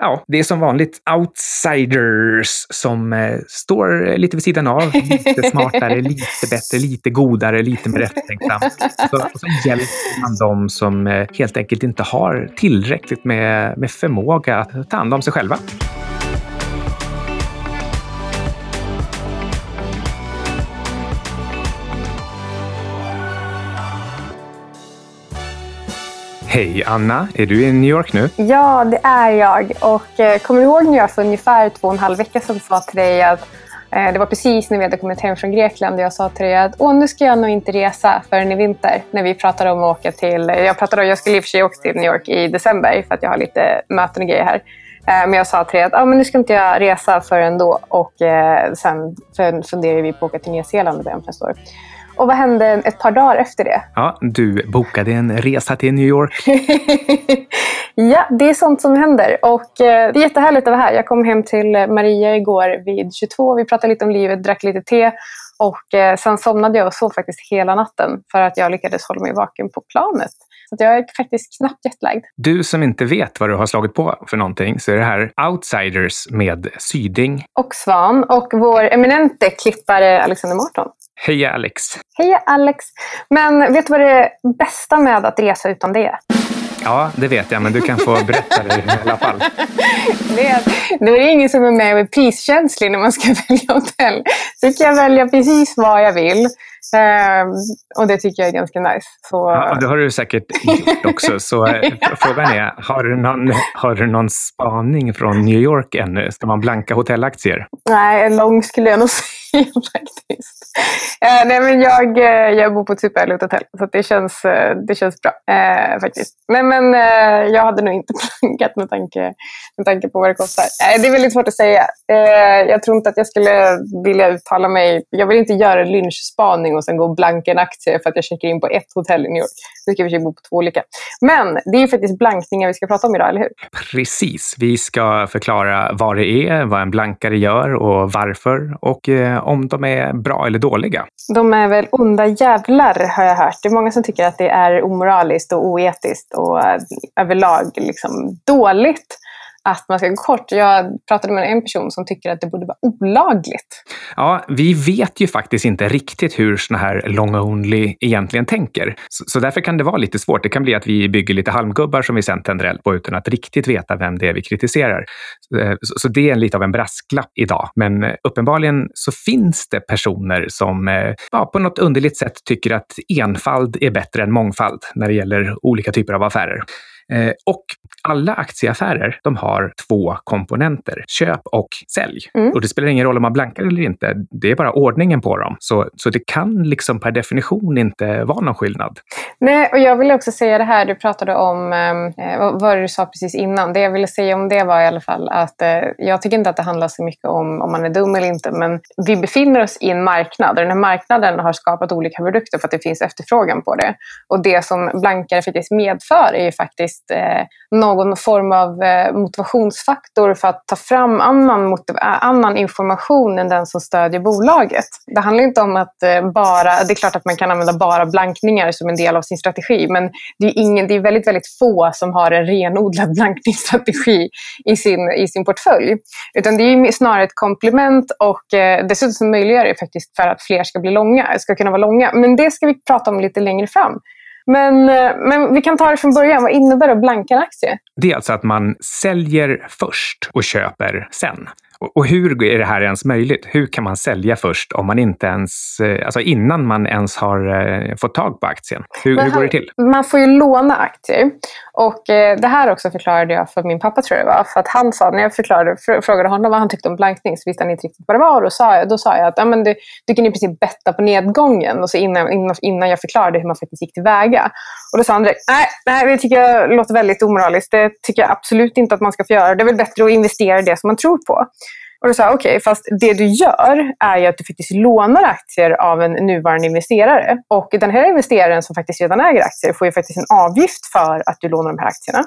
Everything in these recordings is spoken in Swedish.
ja, det är som vanligt outsiders som eh, står lite vid sidan av. Lite smartare, lite bättre, lite godare, lite mer eftertänksamt. Så, så hjälper man dem som eh, helt enkelt inte har tillräckligt med, med förmåga att ta hand om sig själva. Hej Anna, är du i New York nu? Ja, det är jag. Och eh, kommer du ihåg när jag för ungefär två och en halv vecka sedan sa till dig att eh, det var precis när vi hade kommit hem från Grekland och jag sa till dig att Åh, nu ska jag nog inte resa förrän i vinter. När vi pratade om att åka till... Eh, jag pratade om, jag skulle i och för sig åka till New York i december för att jag har lite möten och grejer här. Eh, men jag sa till dig att ah, men nu ska inte jag resa förrän då. Och eh, sen funderar vi på att åka till Nya Zeeland i början på nästa år. Och vad hände ett par dagar efter det? Ja, du bokade en resa till New York. ja, det är sånt som händer. Och eh, det är jättehärligt att vara här. Jag kom hem till Maria igår vid 22. Vi pratade lite om livet, drack lite te. Och eh, sen somnade jag och sov faktiskt hela natten för att jag lyckades hålla mig vaken på planet. Så jag är faktiskt knappt jetlagd. Du som inte vet vad du har slagit på för någonting så är det här Outsiders med Syding. Och Svan och vår eminente klippare Alexander Mårton. Hej Alex! Hej Alex! Men vet du vad det bästa med att resa utan det är? Ja, det vet jag, men du kan få berätta det i alla fall. Det är, det är ingen som är med och är priskänslig när man ska välja hotell. Så kan jag välja precis vad jag vill. Um, och det tycker jag är ganska nice. Så, ja, det har du säkert gjort också. Så eh, frågan är, har du, någon, har du någon spaning från New York ännu? Ska man blanka hotellaktier? Nej, lång skulle jag nog säga faktiskt. Uh, nej, men jag, uh, jag bor på ett superhärligt hotell, så det känns, det känns bra faktiskt. Nej, men jag hade nog inte blankat med tanke, med tanke på vad det kostar. det är väldigt svårt att säga. jag tror inte att jag skulle vilja uttala mig. Jag vill inte göra lynchspaning och sen gå och blanka en aktie för att jag checkar in på ett hotell i New York. Nu ska vi bo på två olika. Men det är ju faktiskt blankningar vi ska prata om idag, eller hur? Precis. Vi ska förklara vad det är, vad en blankare gör och varför och eh, om de är bra eller dåliga. De är väl onda jävlar, har jag hört. Det är många som tycker att det är omoraliskt och oetiskt och eh, överlag liksom dåligt att man ska gå kort. Jag pratade med en person som tycker att det borde vara olagligt. Ja, vi vet ju faktiskt inte riktigt hur såna här long only egentligen tänker. Så, så, därför kan det vara lite svårt. Det kan bli att vi bygger lite halmgubbar som vi sen tänder eld på utan att riktigt veta vem det är vi kritiserar. Eh, så, så det är lite av en brasklapp idag. Men eh, uppenbarligen så finns det personer som eh, ja, på något underligt sätt tycker att enfald är bättre än mångfald när det gäller olika typer av affärer. Eh, och alla aktieaffärer, de har två komponenter, köp och sälj. Mm. Och det spelar ingen roll om man blankar eller inte, det är bara ordningen på dem. Så, så det kan liksom per definition inte vara någon skillnad. Nej, och jag vill också säga det här, du pratade om, eh, vad var det du sa precis innan? Det jag ville säga om det var i alla fall att eh, jag tycker inte att det handlar så mycket om om man är dum eller inte, men vi befinner oss i en marknad och den här marknaden har skapat olika produkter för att det finns efterfrågan på det. Och det som blankare faktiskt medför är ju faktiskt faktiskt eh, någon form av eh, motivationsfaktor för att ta fram annan, eh, annan information än den som stödjer bolaget. Det handlar inte om att eh, bara, det är klart att man kan använda bara blankningar som en del av sin strategi, men det är, ingen, det är väldigt, väldigt få som har en renodlad blankningsstrategi i sin, i sin portfölj. Utan det är snarare ett komplement och eh, dessutom möjliggör det faktiskt för att fler ska bli långa, ska kunna vara långa. Men det ska vi prata om lite längre fram. Men, eh, men vi kan ta det från början. Vad innebär det att blanka en aktie? Det är alltså att man säljer först och köper sen. Och hur är det här ens möjligt? Hur kan man sälja först om man inte ens, eh, alltså innan man ens har eh, fått tag på aktien? Hur, hur går det till? Man får ju låna aktier. Och eh, det här också förklarade jag för min pappa tror jag det var. För att han sa, när jag förklarade, frågade honom vad han tyckte om blankning så visste han inte riktigt vad det var. Och då sa jag, då sa jag att ja, men du, du kan i princip betta på nedgången. Och så innan, innan, innan jag förklarade hur man faktiskt gick tillväga. Och då sa han direkt, nej, nej det tycker jag låter väldigt omoraliskt. Det tycker jag absolut inte att man ska få göra. Det är väl bättre att investera i det som man tror på. Och då sa jag, okej, okay, fast det du gör är ju att du faktiskt lånar aktier av en nuvarande investerare. Och den här investeraren som faktiskt redan äger aktier får ju faktiskt en avgift för att du lånar de här aktierna.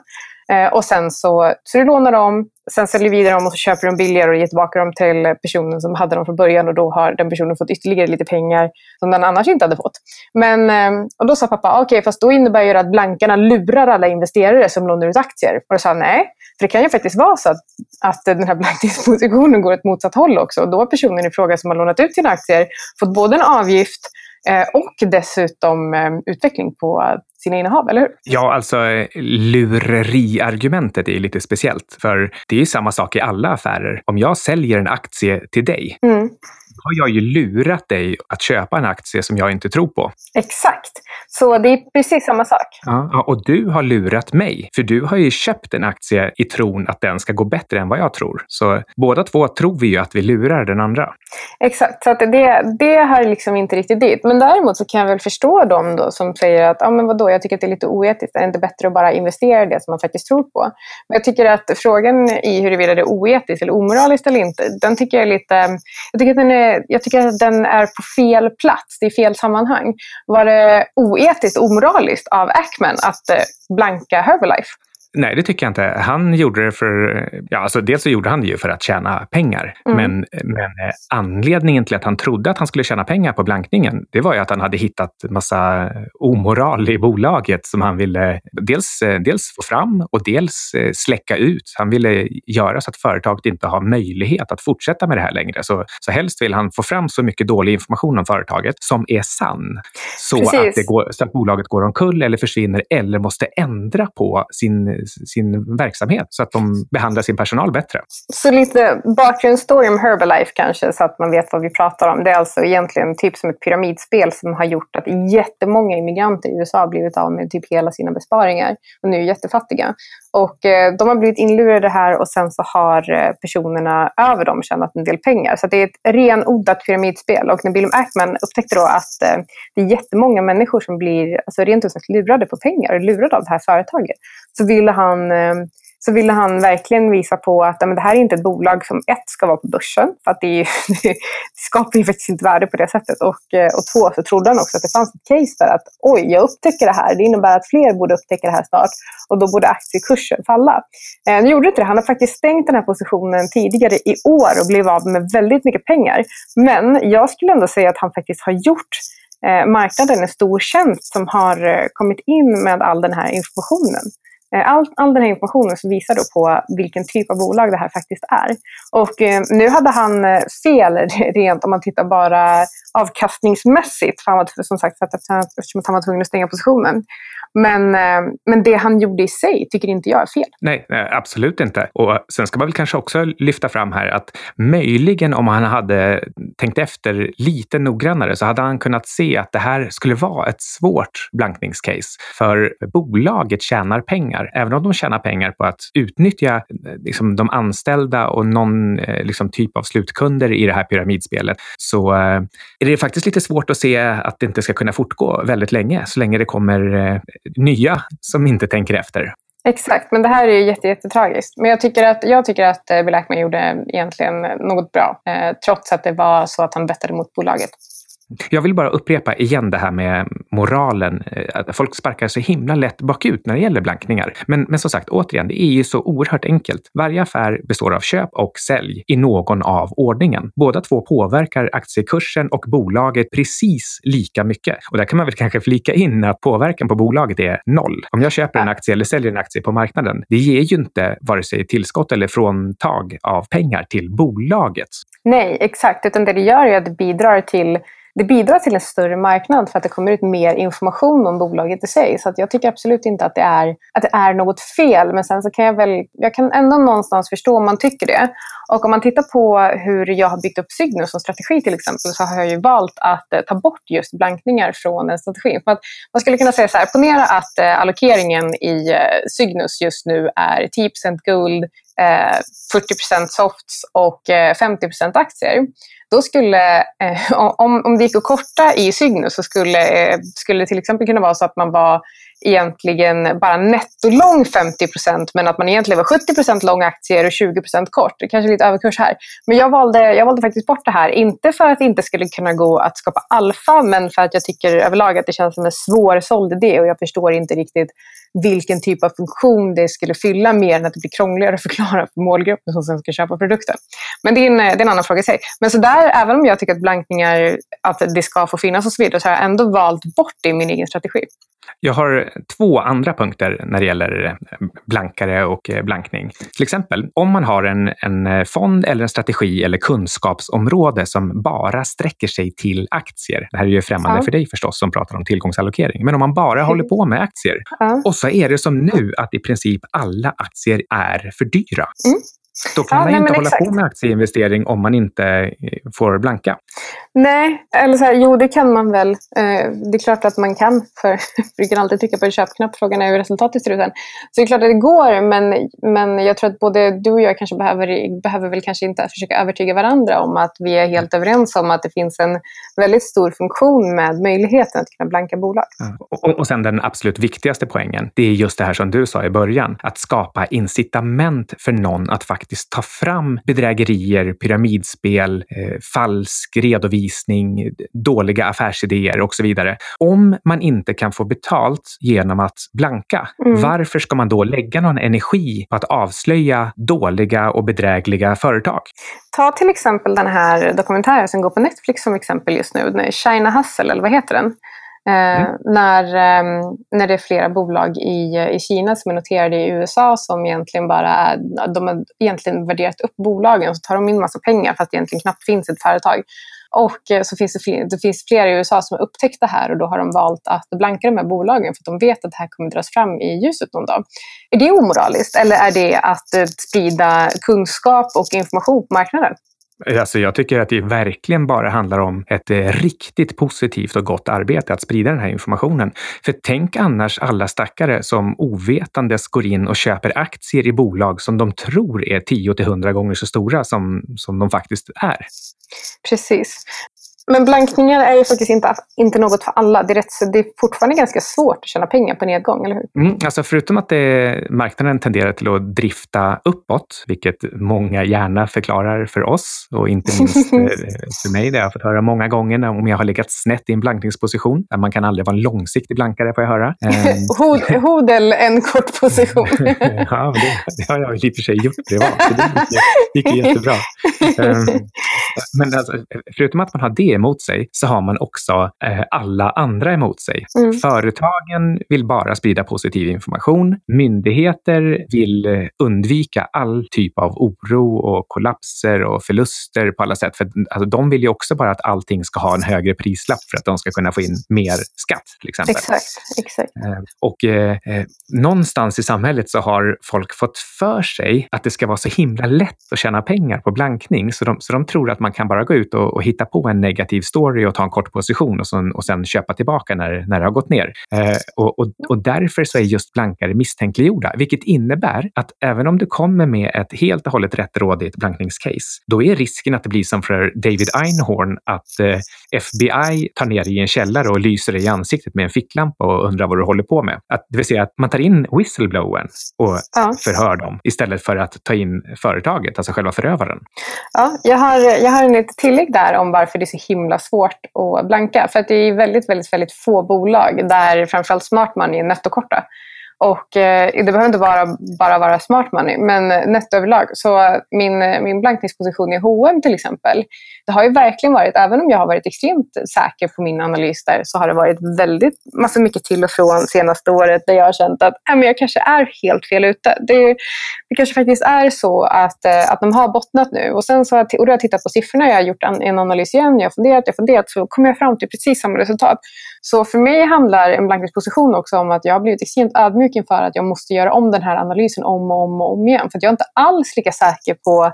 Eh, och sen så, så du lånar dem, sen säljer du vidare dem och så köper du dem billigare och ger tillbaka dem till personen som hade dem från början och då har den personen fått ytterligare lite pengar som den annars inte hade fått. Men, eh, och då sa pappa, okej, okay, fast då innebär det att blankarna lurar alla investerare som lånar ut aktier. Och då sa nej, För det kan ju faktiskt vara så att, att den här blankningspositionen går åt motsatt håll också. Och då har personen i fråga som har lånat ut sina aktier fått både en avgift eh, och dessutom eh, utveckling på sina innehav, eller hur? Ja, alltså lureriargumentet är lite speciellt. För det är ju samma sak i alla affärer. Om jag säljer en aktie till dig, mm har jag ju lurat dig att köpa en aktie som jag inte tror på. Exakt. Så det är precis samma sak. Ja, och du har lurat mig, för du har ju köpt en aktie i tron att den ska gå bättre än vad jag tror. Så båda två tror vi ju att vi lurar den andra. Exakt, så att det, det hör liksom inte riktigt dit. Men däremot så kan jag väl förstå dem då som säger att ah, men vadå, jag tycker att det är lite oetiskt. Är det inte bättre att bara investera i det som man faktiskt tror på? Men jag tycker att frågan i huruvida det är oetiskt eller omoraliskt eller inte, den tycker jag är lite... Jag tycker att den är jag tycker att den är på fel plats, det är fel sammanhang. Var det oetiskt, omoraliskt av Ackman att eh, blanka Herbalife? Nej, det tycker jag inte. Han gjorde det för, ja, alltså dels så gjorde han det ju för att tjäna pengar. Mm. Men, men eh, anledningen till att han trodde att han skulle tjäna pengar på blankningen, det var ju att han hade hittat massa omoral i bolaget som han ville dels, eh, dels få fram och dels eh, släcka ut. Han ville göra så att företaget inte har möjlighet att fortsätta med det här längre. Så, så helst vill han få fram så mycket dålig information om företaget som är sann. Så att, det går, så att bolaget går omkull eller försvinner eller måste ändra på sin sin verksamhet så att de behandlar sin personal bättre. Så lite bakgrundsstory om Herbalife kanske så att man vet vad vi pratar om. Det är alltså egentligen typ som ett pyramidspel som har gjort att jättemånga immigranter i USA har blivit av med typ hela sina besparingar och nu är jättefattiga. Och eh, de har blivit inlurade här och sen så har eh, personerna över dem tjänat en del pengar. Så det är ett renodlat pyramidspel. Och när Bill Ackman upptäckte då att eh, det är jättemånga människor som blir alltså, rent ut sagt lurade på pengar och lurade av det här företaget, så ville han eh, så ville han verkligen visa på att men det här är inte ett bolag som ett ska vara på börsen, för att det, är, det skapar ju faktiskt inte värde på det sättet. Och, eh, och två, så trodde han också att det fanns ett case för att oj, jag upptäcker det här. Det innebär att fler borde upptäcka det här snart och då borde aktiekursen falla. Eh, nu gjorde inte det. Han har faktiskt stängt den här positionen tidigare i år och blev av med väldigt mycket pengar. Men jag skulle ändå säga att han faktiskt har gjort eh, marknaden en stor tjänst som har eh, kommit in med all den här informationen. Eh, all, all den här informationen som visar då på vilken typ av bolag det här faktiskt är. Och eh, nu hade han eh, fel rent om man tittar bara avkastningsmässigt, för han var, som sagt, eftersom han var tvungen att stänga positionen. Men, eh, men det han gjorde i sig tycker inte jag är fel. Nej, absolut inte. Och sen ska man väl kanske också lyfta fram här att möjligen om han hade tänkt efter lite noggrannare så hade han kunnat se att det här skulle vara ett svårt blankningscase. För bolaget tjänar pengar. Även om de tjänar pengar på att utnyttja eh, liksom, de anställda och någon eh, liksom, typ av slutkunder i det här pyramidspelet så är det faktiskt lite svårt att se att det inte ska kunna fortgå väldigt länge, så länge det kommer nya som inte tänker efter. Exakt, men det här är ju jätte, jättetragiskt. Men jag tycker att, jag tycker att eh, Bill Ackman gjorde egentligen något bra, eh, trots att det var så att han bettade mot bolaget. Jag vill bara upprepa igen det här med moralen. Eh, folk sparkar så himla lätt bakut när det gäller blankningar. Men, men som sagt, återigen, det är ju så oerhört enkelt. Varje affär består av köp och sälj i någon av ordningen. Båda två påverkar aktiekursen och bolaget precis lika mycket. Och där kan man väl kanske flika in att påverkan på bolaget är noll. Om jag köper en aktie eller säljer en aktie på marknaden, det ger ju inte vare sig tillskott eller fråntag av pengar till bolaget. Nej, exakt. Utan det det gör är att det bidrar till det bidrar till en större marknad för att det kommer ut mer information om bolaget i sig. Så jag tycker absolut inte att det, är, att det är något fel. Men sen så kan jag väl, jag kan ändå någonstans förstå om man tycker det. Och om man tittar på hur jag har byggt upp Cygnus som strategi till exempel så har jag ju valt att eh, ta bort just blankningar från den strategin. För att man skulle kunna säga så här, ponera att eh, allokeringen i eh, Cygnus just nu är 10 guld, Eh, 40% softs och eh, 50% aktier då skulle, eh, om, om det gick att korta i Cygnus så skulle, skulle det till exempel kunna vara så att man var egentligen bara nettolång 50% men att man egentligen var 70% lång aktier och 20% kort. Det kanske är lite överkurs här. Men jag valde, jag valde faktiskt bort det här. Inte för att det inte skulle kunna gå att skapa alfa, men för att jag tycker överlag att det känns som en svårsåld idé och jag förstår inte riktigt vilken typ av funktion det skulle fylla mer än att det blir krångligare att förklara för målgruppen som sen ska köpa produkten. Men det är en, det är en annan fråga i sig. Men så där, även om jag tycker att blankningar att det ska få finnas och så vidare, så har jag ändå valt bort det i min egen strategi. Jag har två andra punkter när det gäller eh, blankare och eh, blankning. Till exempel, om man har en, en fond eller en strategi eller kunskapsområde som bara sträcker sig till aktier. Det här är ju främmande ja. för dig förstås som pratar om tillgångsallokering. Men om man bara håller på med aktier ja. och så är det som nu att i princip alla aktier är för dyra. Mm. Då kan ja, man nej, inte hålla exakt. på med aktieinvestering om man inte eh, får blanka. Nej, eller så här, jo det kan man väl. Eh, det är klart att man kan. För jag brukar alltid trycka på en köpknapp. Frågan är hur resultatet ser ut sen. Så det är klart att det går. Men, men jag tror att både du och jag kanske behöver, behöver väl kanske inte försöka övertyga varandra om att vi är helt överens om att det finns en väldigt stor funktion med möjligheten att kunna blanka bolag. Ja. Och, och sen den absolut viktigaste poängen. Det är just det här som du sa i början. Att skapa incitament för någon att faktiskt faktiskt ta fram bedrägerier, pyramidspel, eh, falsk redovisning, dåliga affärsidéer och så vidare. Om man inte kan få betalt genom att blanka, mm. varför ska man då lägga någon energi på att avslöja dåliga och bedrägliga företag? Ta till exempel den här dokumentären som går på Netflix som exempel just nu, China Hustle, eller vad heter den? Eh, mm. när, um, när det är flera bolag i, i Kina som är noterade i USA som egentligen bara är, de har egentligen värderat upp bolagen så tar de in massa pengar fast det egentligen knappt finns ett företag. Och eh, så finns det, fler, det finns flera i USA som har upptäckt det här och då har de valt att blanka de här bolagen för att de vet att det här kommer dras fram i ljuset någon dag. Är det omoraliskt eller är det att eh, sprida kunskap och information på marknaden? Alltså jag tycker att det verkligen bara handlar om ett eh, riktigt positivt och gott arbete att sprida den här informationen. För tänk annars alla stackare som ovetandes går in och köper aktier i bolag som de tror är 10 till 100 gånger så stora som, som de faktiskt är. Precis. Men blankningar är ju faktiskt inte, inte något för alla. Det är, rätt, det är fortfarande ganska svårt att tjäna pengar på nedgång, eller hur? Mm, alltså förutom att det, marknaden tenderar till att drifta uppåt, vilket många gärna förklarar för oss och inte minst eh, för mig, det har jag fått höra många gånger om jag har legat snett i en blankningsposition. Man kan aldrig vara en långsiktig blankare, får jag höra. Ehm. Hodel, en kort position. ja, det, det, har jag i och för sig gjort privat, det gick, gick jättebra. Ehm, men alltså, förutom att man har det emot sig så har man också eh, alla andra emot sig. Mm. Företagen vill bara sprida positiv information. Myndigheter vill eh, undvika all typ av oro och kollapser och förluster på alla sätt. För alltså, de vill ju också bara att allting ska ha en högre prislapp för att de ska kunna få in mer skatt till exempel. Exakt. exakt. Eh, och eh, eh, någonstans i samhället så har folk fått för sig att det ska vara så himla lätt att tjäna pengar på blankning så de, så de tror att man kan bara gå ut och, och hitta på en negativ negativ story och ta en kort position och sen, och sen köpa tillbaka när, när det har gått ner. Eh, och, och, och därför så är just blankare misstänkliggjorda, vilket innebär att även om du kommer med ett helt och hållet rättrådigt blankningscase, då är risken att det blir som för David Einhorn, att eh, FBI tar ner dig i en källare och lyser dig i ansiktet med en ficklampa och undrar vad du håller på med. Att, det vill säga att man tar in whistleblowern och ja. förhör dem istället för att ta in företaget, alltså själva förövaren. Ja, jag har, jag har en litet tillägg där om varför det är så himla svårt att blanka. För att det är väldigt, väldigt, väldigt få bolag där framförallt smart money är nettokorta. Och eh, det behöver inte vara, bara vara smart money, men eh, netto överlag. Så eh, min, eh, min blankningsposition i H&M till exempel, det har ju verkligen varit, även om jag har varit extremt säker på min analys där, så har det varit väldigt massa mycket till och från senaste året där jag har känt att äh, men jag kanske är helt fel ute. Det, det kanske faktiskt är så att, eh, att de har bottnat nu. Och sen så har jag, och då har jag tittat på siffrorna, jag har gjort en, en analys igen, jag har funderat, jag har funderat, så kommer jag fram till precis samma resultat. Så för mig handlar en blankningsposition också om att jag har blivit extremt ödmjuk inför att jag måste göra om den här analysen om och om, och om igen. För jag är inte alls lika säker på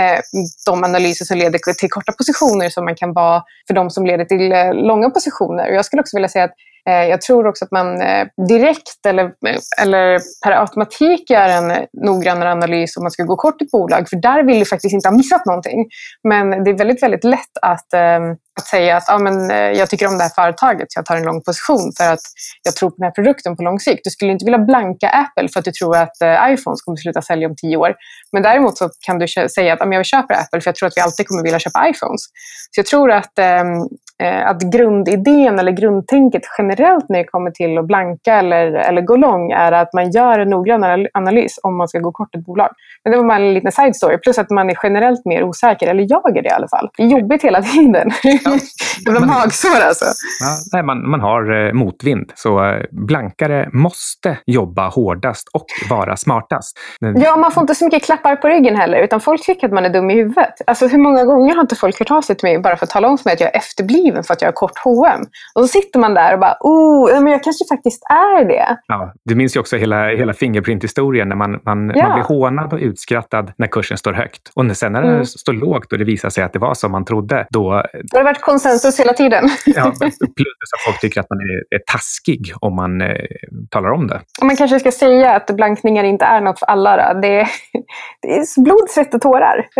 eh, de analyser som leder till korta positioner som man kan vara för de som leder till eh, långa positioner. Och jag skulle också vilja säga att Eh, jag tror också att man eh, direkt eller, eller per automatik gör en noggrannare analys om man ska gå kort i ett bolag. För där vill du faktiskt inte ha missat någonting. Men det är väldigt, väldigt lätt att, ehm, att säga att ah, men, eh, jag tycker om det här företaget så jag tar en lång position för att jag tror på den här produkten på lång sikt. Du skulle inte vilja blanka Apple för att du tror att iPhones kommer sluta sälja om tio år. Men däremot så kan du säga att ah, jag köper Apple för jag tror att vi alltid kommer vilja köpa iPhones. Så jag tror att ehm, att grundidén eller grundtänket generellt när det kommer till att blanka eller, eller gå lång är att man gör en noggrann analys om man ska gå kort ett bolag. Men det var bara en liten side story. Plus att man är generellt mer osäker, eller jag är det i alla fall. Det är jobbigt hela tiden. Ja. Jävla magsår alltså. Ja, nej, man, man har eh, motvind, så eh, blankare måste jobba hårdast och vara smartast. Ja, man får inte så mycket klappar på ryggen heller, utan folk tycker att man är dum i huvudet. Alltså hur många gånger har inte folk hört av sig till mig bara för att tala om för mig att jag är efterbliven för att jag har kort H&M. Och så sitter man där och bara, oh, men jag kanske faktiskt är det. Ja, du minns ju också hela, hela Fingerprint-historien när man, man, ja. man blir hånad och utskrattad när kursen står högt. Och sen när den mm. står lågt och det visar sig att det var som man trodde, då... Det har varit konsensus hela tiden. ja, plus att folk tycker att man är, är taskig om man eh, talar om det. man kanske ska säga att blankningar inte är något för alla. Då. Det, är, det är blod, svett och tårar.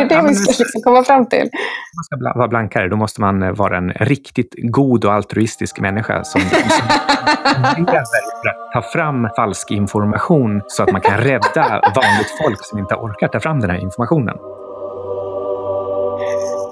Det är det vi ska liksom komma fram till. Om man ska vara blankare, då måste man Eh, vara en riktigt god och altruistisk människa som, som lever för att ta fram falsk information så att man kan rädda vanligt folk som inte orkar ta fram den här informationen.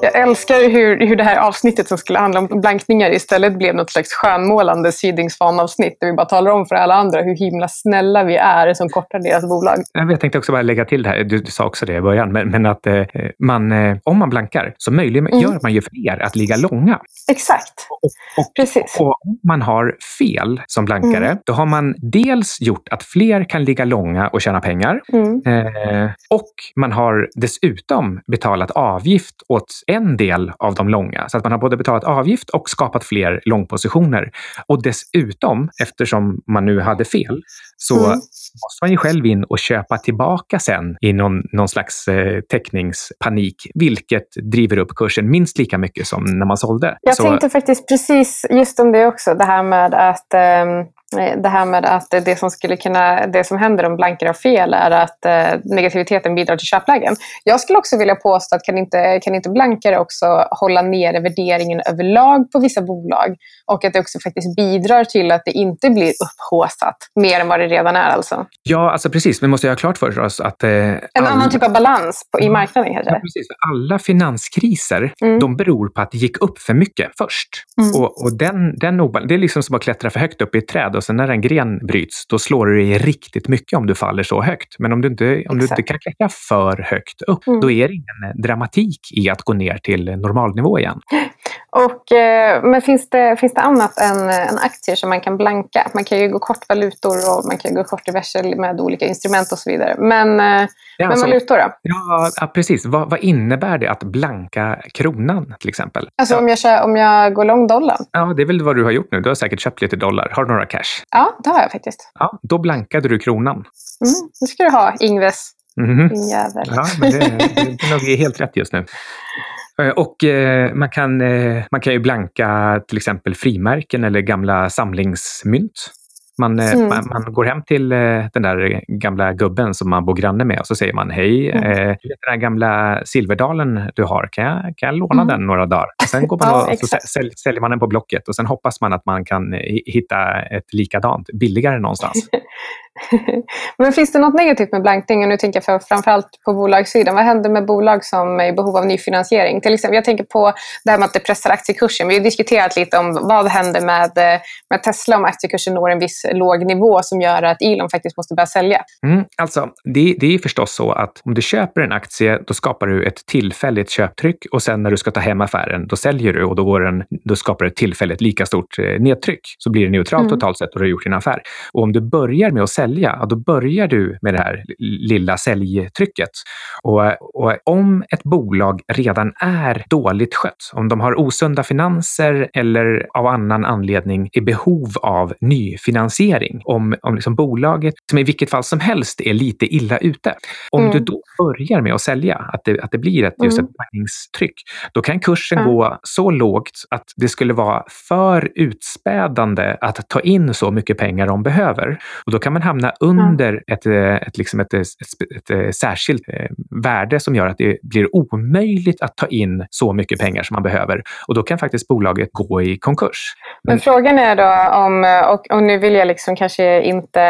Jag älskar hur, hur det här avsnittet som skulle handla om blankningar istället blev något slags skönmålande Sydingsfan-avsnitt där vi bara talar om för alla andra hur himla snälla vi är som kortar deras bolag. Jag tänkte också bara lägga till det här, du, du sa också det i början, men, men att eh, man, eh, om man blankar så möjliggör mm. man ju för er att ligga långa. Exakt. Och, och, Precis. och om man har fel som blankare, mm. då har man dels gjort att fler kan ligga långa och tjäna pengar. Mm. Eh, och man har dessutom betalat avgift åt en del av de långa. Så att man har både betalat avgift och skapat fler långpositioner. Och dessutom, eftersom man nu hade fel, så mm. måste man ju själv in och köpa tillbaka sen i någon, någon slags eh, täckningspanik, vilket driver upp kursen minst lika mycket som när man sålde. Jag så... tänkte faktiskt precis just om det också, det här med att eh, det här med att det som, skulle kunna, det som händer om blanker har fel är att eh, negativiteten bidrar till köplägen. Jag skulle också vilja påstå att kan inte, kan inte blankare också hålla nere värderingen överlag på vissa bolag och att det också faktiskt bidrar till att det inte blir upphåsat mer än vad det redan är alltså? Ja, alltså precis. Vi måste göra klart för oss att... Eh, en all... annan typ av balans på, i marknaden kanske? Ja, precis. Alla finanskriser, mm. de beror på att det gick upp för mycket först. Mm. Och, och den, den det är liksom som att klättra för högt upp i ett träd och sen när en gren bryts, då slår du dig riktigt mycket om du faller så högt. Men om du inte, om du inte kan klättra för högt upp, mm. då är det ingen dramatik i att gå ner till normalnivå igen. Och, eh, men finns det, finns det annat än, än aktier som man kan blanka? Man kan ju gå kort valutor och man kan gå kort diverse med olika instrument och så vidare. Men, eh, ja, men alltså, valutor då? Ja, precis. Vad, vad, innebär det att blanka kronan till exempel? Alltså ja. om, jag kör, om jag går lång dollar? Ja, det är väl vad du har gjort nu. Du har säkert köpt lite dollar. Har du några cash? Ja, det har jag faktiskt. Ja, då blankade du kronan. Mm, det ska du ha, Ingves. Mm. Din jävel. Ja, men det, det, det är nog helt rätt just nu. Eh, och eh, man, kan, eh, man kan ju blanka till exempel frimärken eller gamla samlingsmynt. Man, eh, mm. man, man, går hem till eh, den där gamla gubben som man bor granne med och så säger man hej, mm. eh, den här gamla silverdalen du har, kan jag, kan jag låna mm. den några dagar? Och sen går man ja, och så sälj, säljer man den på Blocket och sen hoppas man att man kan hitta ett likadant billigare någonstans. Men finns det något negativt med blankning? Och nu tänker jag för, framförallt på bolagssidan. Vad händer med bolag som är i behov av nyfinansiering? Till exempel, jag tänker på det här med att det pressar aktiekursen. Vi har diskuterat lite om vad händer med, med Tesla om aktiekursen når en viss låg nivå som gör att Elon faktiskt måste börja sälja. Mm, alltså, det, det är förstås så att om du köper en aktie, då skapar du ett tillfälligt köptryck och sen när du ska ta hem affären, då säljer du och då, går den, då skapar du ett tillfälligt lika stort eh, nedtryck. Så blir det neutralt mm. totalt sett och du har gjort din affär. Och om du börjar med att sälja, då börjar du med det här lilla säljtrycket. Och, och om ett bolag redan är dåligt skött, om de har osunda finanser eller av annan anledning är behov av nyfinansiering, om, om liksom bolaget, som i vilket fall som helst är lite illa ute, om mm. du då börjar med att sälja, att det, att det blir ett, just mm. ett bankingstryck, då kan kursen mm. gå så lågt att det skulle vara för utspädande att ta in så mycket pengar de behöver. Och då kan man hamna under ett, ett, liksom ett, ett, ett, ett särskilt eh, värde som gör att det blir omöjligt att ta in så mycket pengar som man behöver. Och då kan faktiskt bolaget gå i konkurs. Men, Men frågan är då om, och, och nu vill jag liksom kanske inte,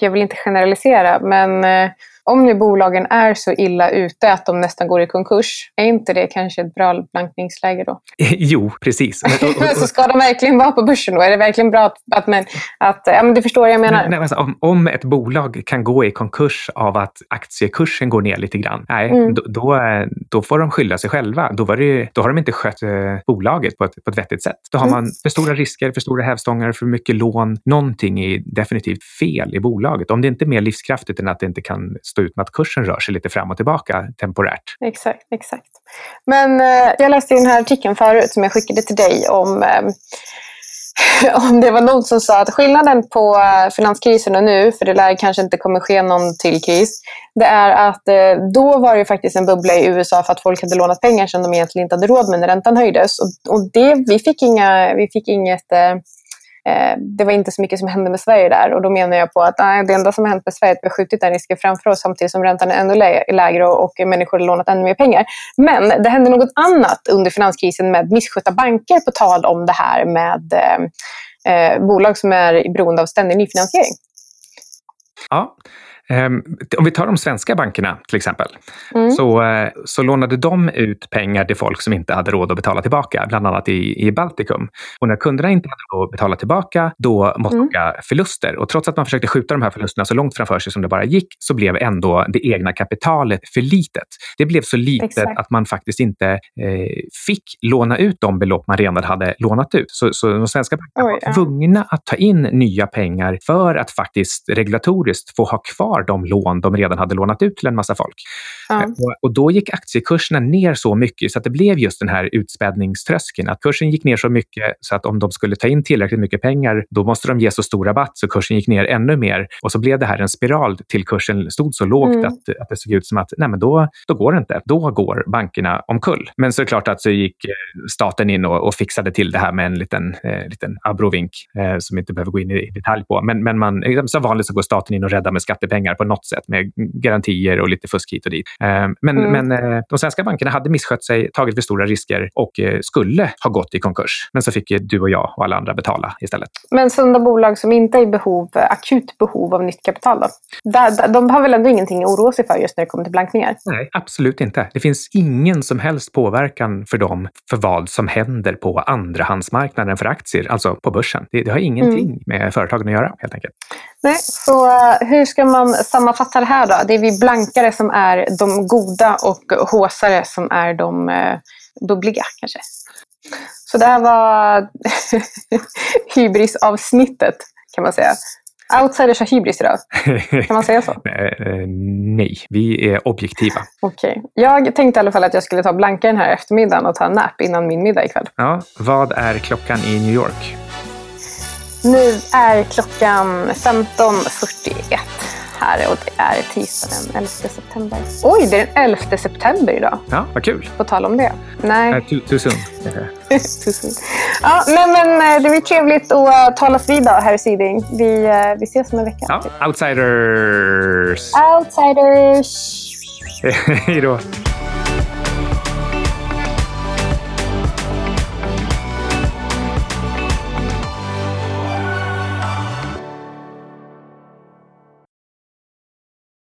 jag vill inte generalisera, men eh, om nu bolagen är så illa ute att de nästan går i konkurs, är inte det kanske ett bra blankningsläge då? jo, precis. Så ska de verkligen vara på börsen då? Är det verkligen bra att, att, men, att ja, men du förstår vad jag menar? Nej, alltså, om, om ett bolag kan gå i konkurs av att aktiekursen går ner lite grann, nej, mm. då, då, då, får de skylla sig själva. Då, det, då har de inte skött eh, bolaget på ett, på ett vettigt sätt. Då har mm. man för stora risker, för stora hävstångar, för mycket lån. Någonting är definitivt fel i bolaget. Om det inte är mer livskraftigt än att det inte kan stå ut med att kursen rör sig lite fram och tillbaka temporärt. Exakt, exakt. Men eh, jag läste den här artikeln förut som jag skickade till dig om eh, om det var någon som sa att skillnaden på eh, finanskrisen och nu, för det lär kanske inte kommer ske någon till kris, det är att eh, då var det faktiskt en bubbla i USA för att folk hade lånat pengar som de egentligen inte hade råd med när räntan höjdes. Och, det, vi, fick inga, vi fick inget Eh, Eh, det var inte så mycket som hände med Sverige där. Och då menar jag på att nej, det enda som har hänt med Sverige är att vi har skjutit den risken framför oss samtidigt som räntan är ännu lägre och, och människor har lånat ännu mer pengar. Men det hände något annat under finanskrisen med misskötta banker på tal om det här med eh, eh bolag som är beroende av ständig nyfinansiering. Ja, om vi tar de svenska bankerna till exempel, mm. så, eh, så lånade de ut pengar till folk som inte hade råd att betala tillbaka, bland annat i, i Baltikum. Och när kunderna inte hade råd att betala tillbaka, då måste mm. förluster. Och trots att man försökte skjuta de här förlusterna så långt framför sig som det bara gick, så blev ändå det egna kapitalet för litet. Det blev så litet Exakt. att man faktiskt inte eh, fick låna ut de belopp man redan hade lånat ut. Så, så de svenska bankerna Oj, var tvungna att ta in nya pengar för att faktiskt regulatoriskt få ha kvar kvar de lån de redan hade lånat ut till en massa folk. Ja. Eh, och, då gick aktiekurserna ner så mycket så att det blev just den här utspädningströskeln. Att kursen gick ner så mycket så att om de skulle ta in tillräckligt mycket pengar, då måste de ge så stor rabatt så kursen gick ner ännu mer. Och så blev det här en spiral till kursen stod så lågt mm. att, att det såg ut som att nej, men då, då går det inte. Då går bankerna omkull. Men så är det klart att så gick eh, staten in och, och fixade till det här med en liten, eh, liten abrovink eh, som inte behöver gå in i detalj på. Men, men man, som vanligt så går staten in och räddar med skattepengar pengar på något sätt med garantier och lite fusk hit och dit. Eh, men, mm. men eh, de svenska bankerna hade misskött sig, tagit för stora risker och eh, skulle ha gått i konkurs. Men så fick du och jag och alla andra betala istället. Men sunda bolag som inte är i behov, akut behov av nytt kapital då? de har väl ändå ingenting att oroa sig för just när det kommer till blankningar? Nej, absolut inte. Det finns ingen som helst påverkan för dem för vad som händer på andrahandsmarknaden för aktier, alltså på börsen. Det, det har ingenting mm. med företagen att göra helt enkelt. Nej, så hur ska man sammanfatta det här då? Det är vi blankare som är de goda och håsare som är de eh, bubbliga kanske. Så det här var hybrisavsnittet kan man säga. Outsiders har hybris idag. Kan man säga så? Eh, nej, vi är objektiva. Okej. Okay. Jag tänkte i alla fall att jag skulle ta blanka den här eftermiddagen och ta en nap innan min middag ikväll. Ja, vad är klockan i New York? Nu är klockan 15.41 här och det är tisdag den 11 september. Oj, det är den 11 september idag. Ja, vad kul. På tal om det. Nej. Äh, too, too soon. too soon. Ja, nej, men eh, det blir trevligt att uh, talas vid då, herr Siding. Vi, uh, vi ses om en vecka. Ja, outsiders. Outsiders. Hej då.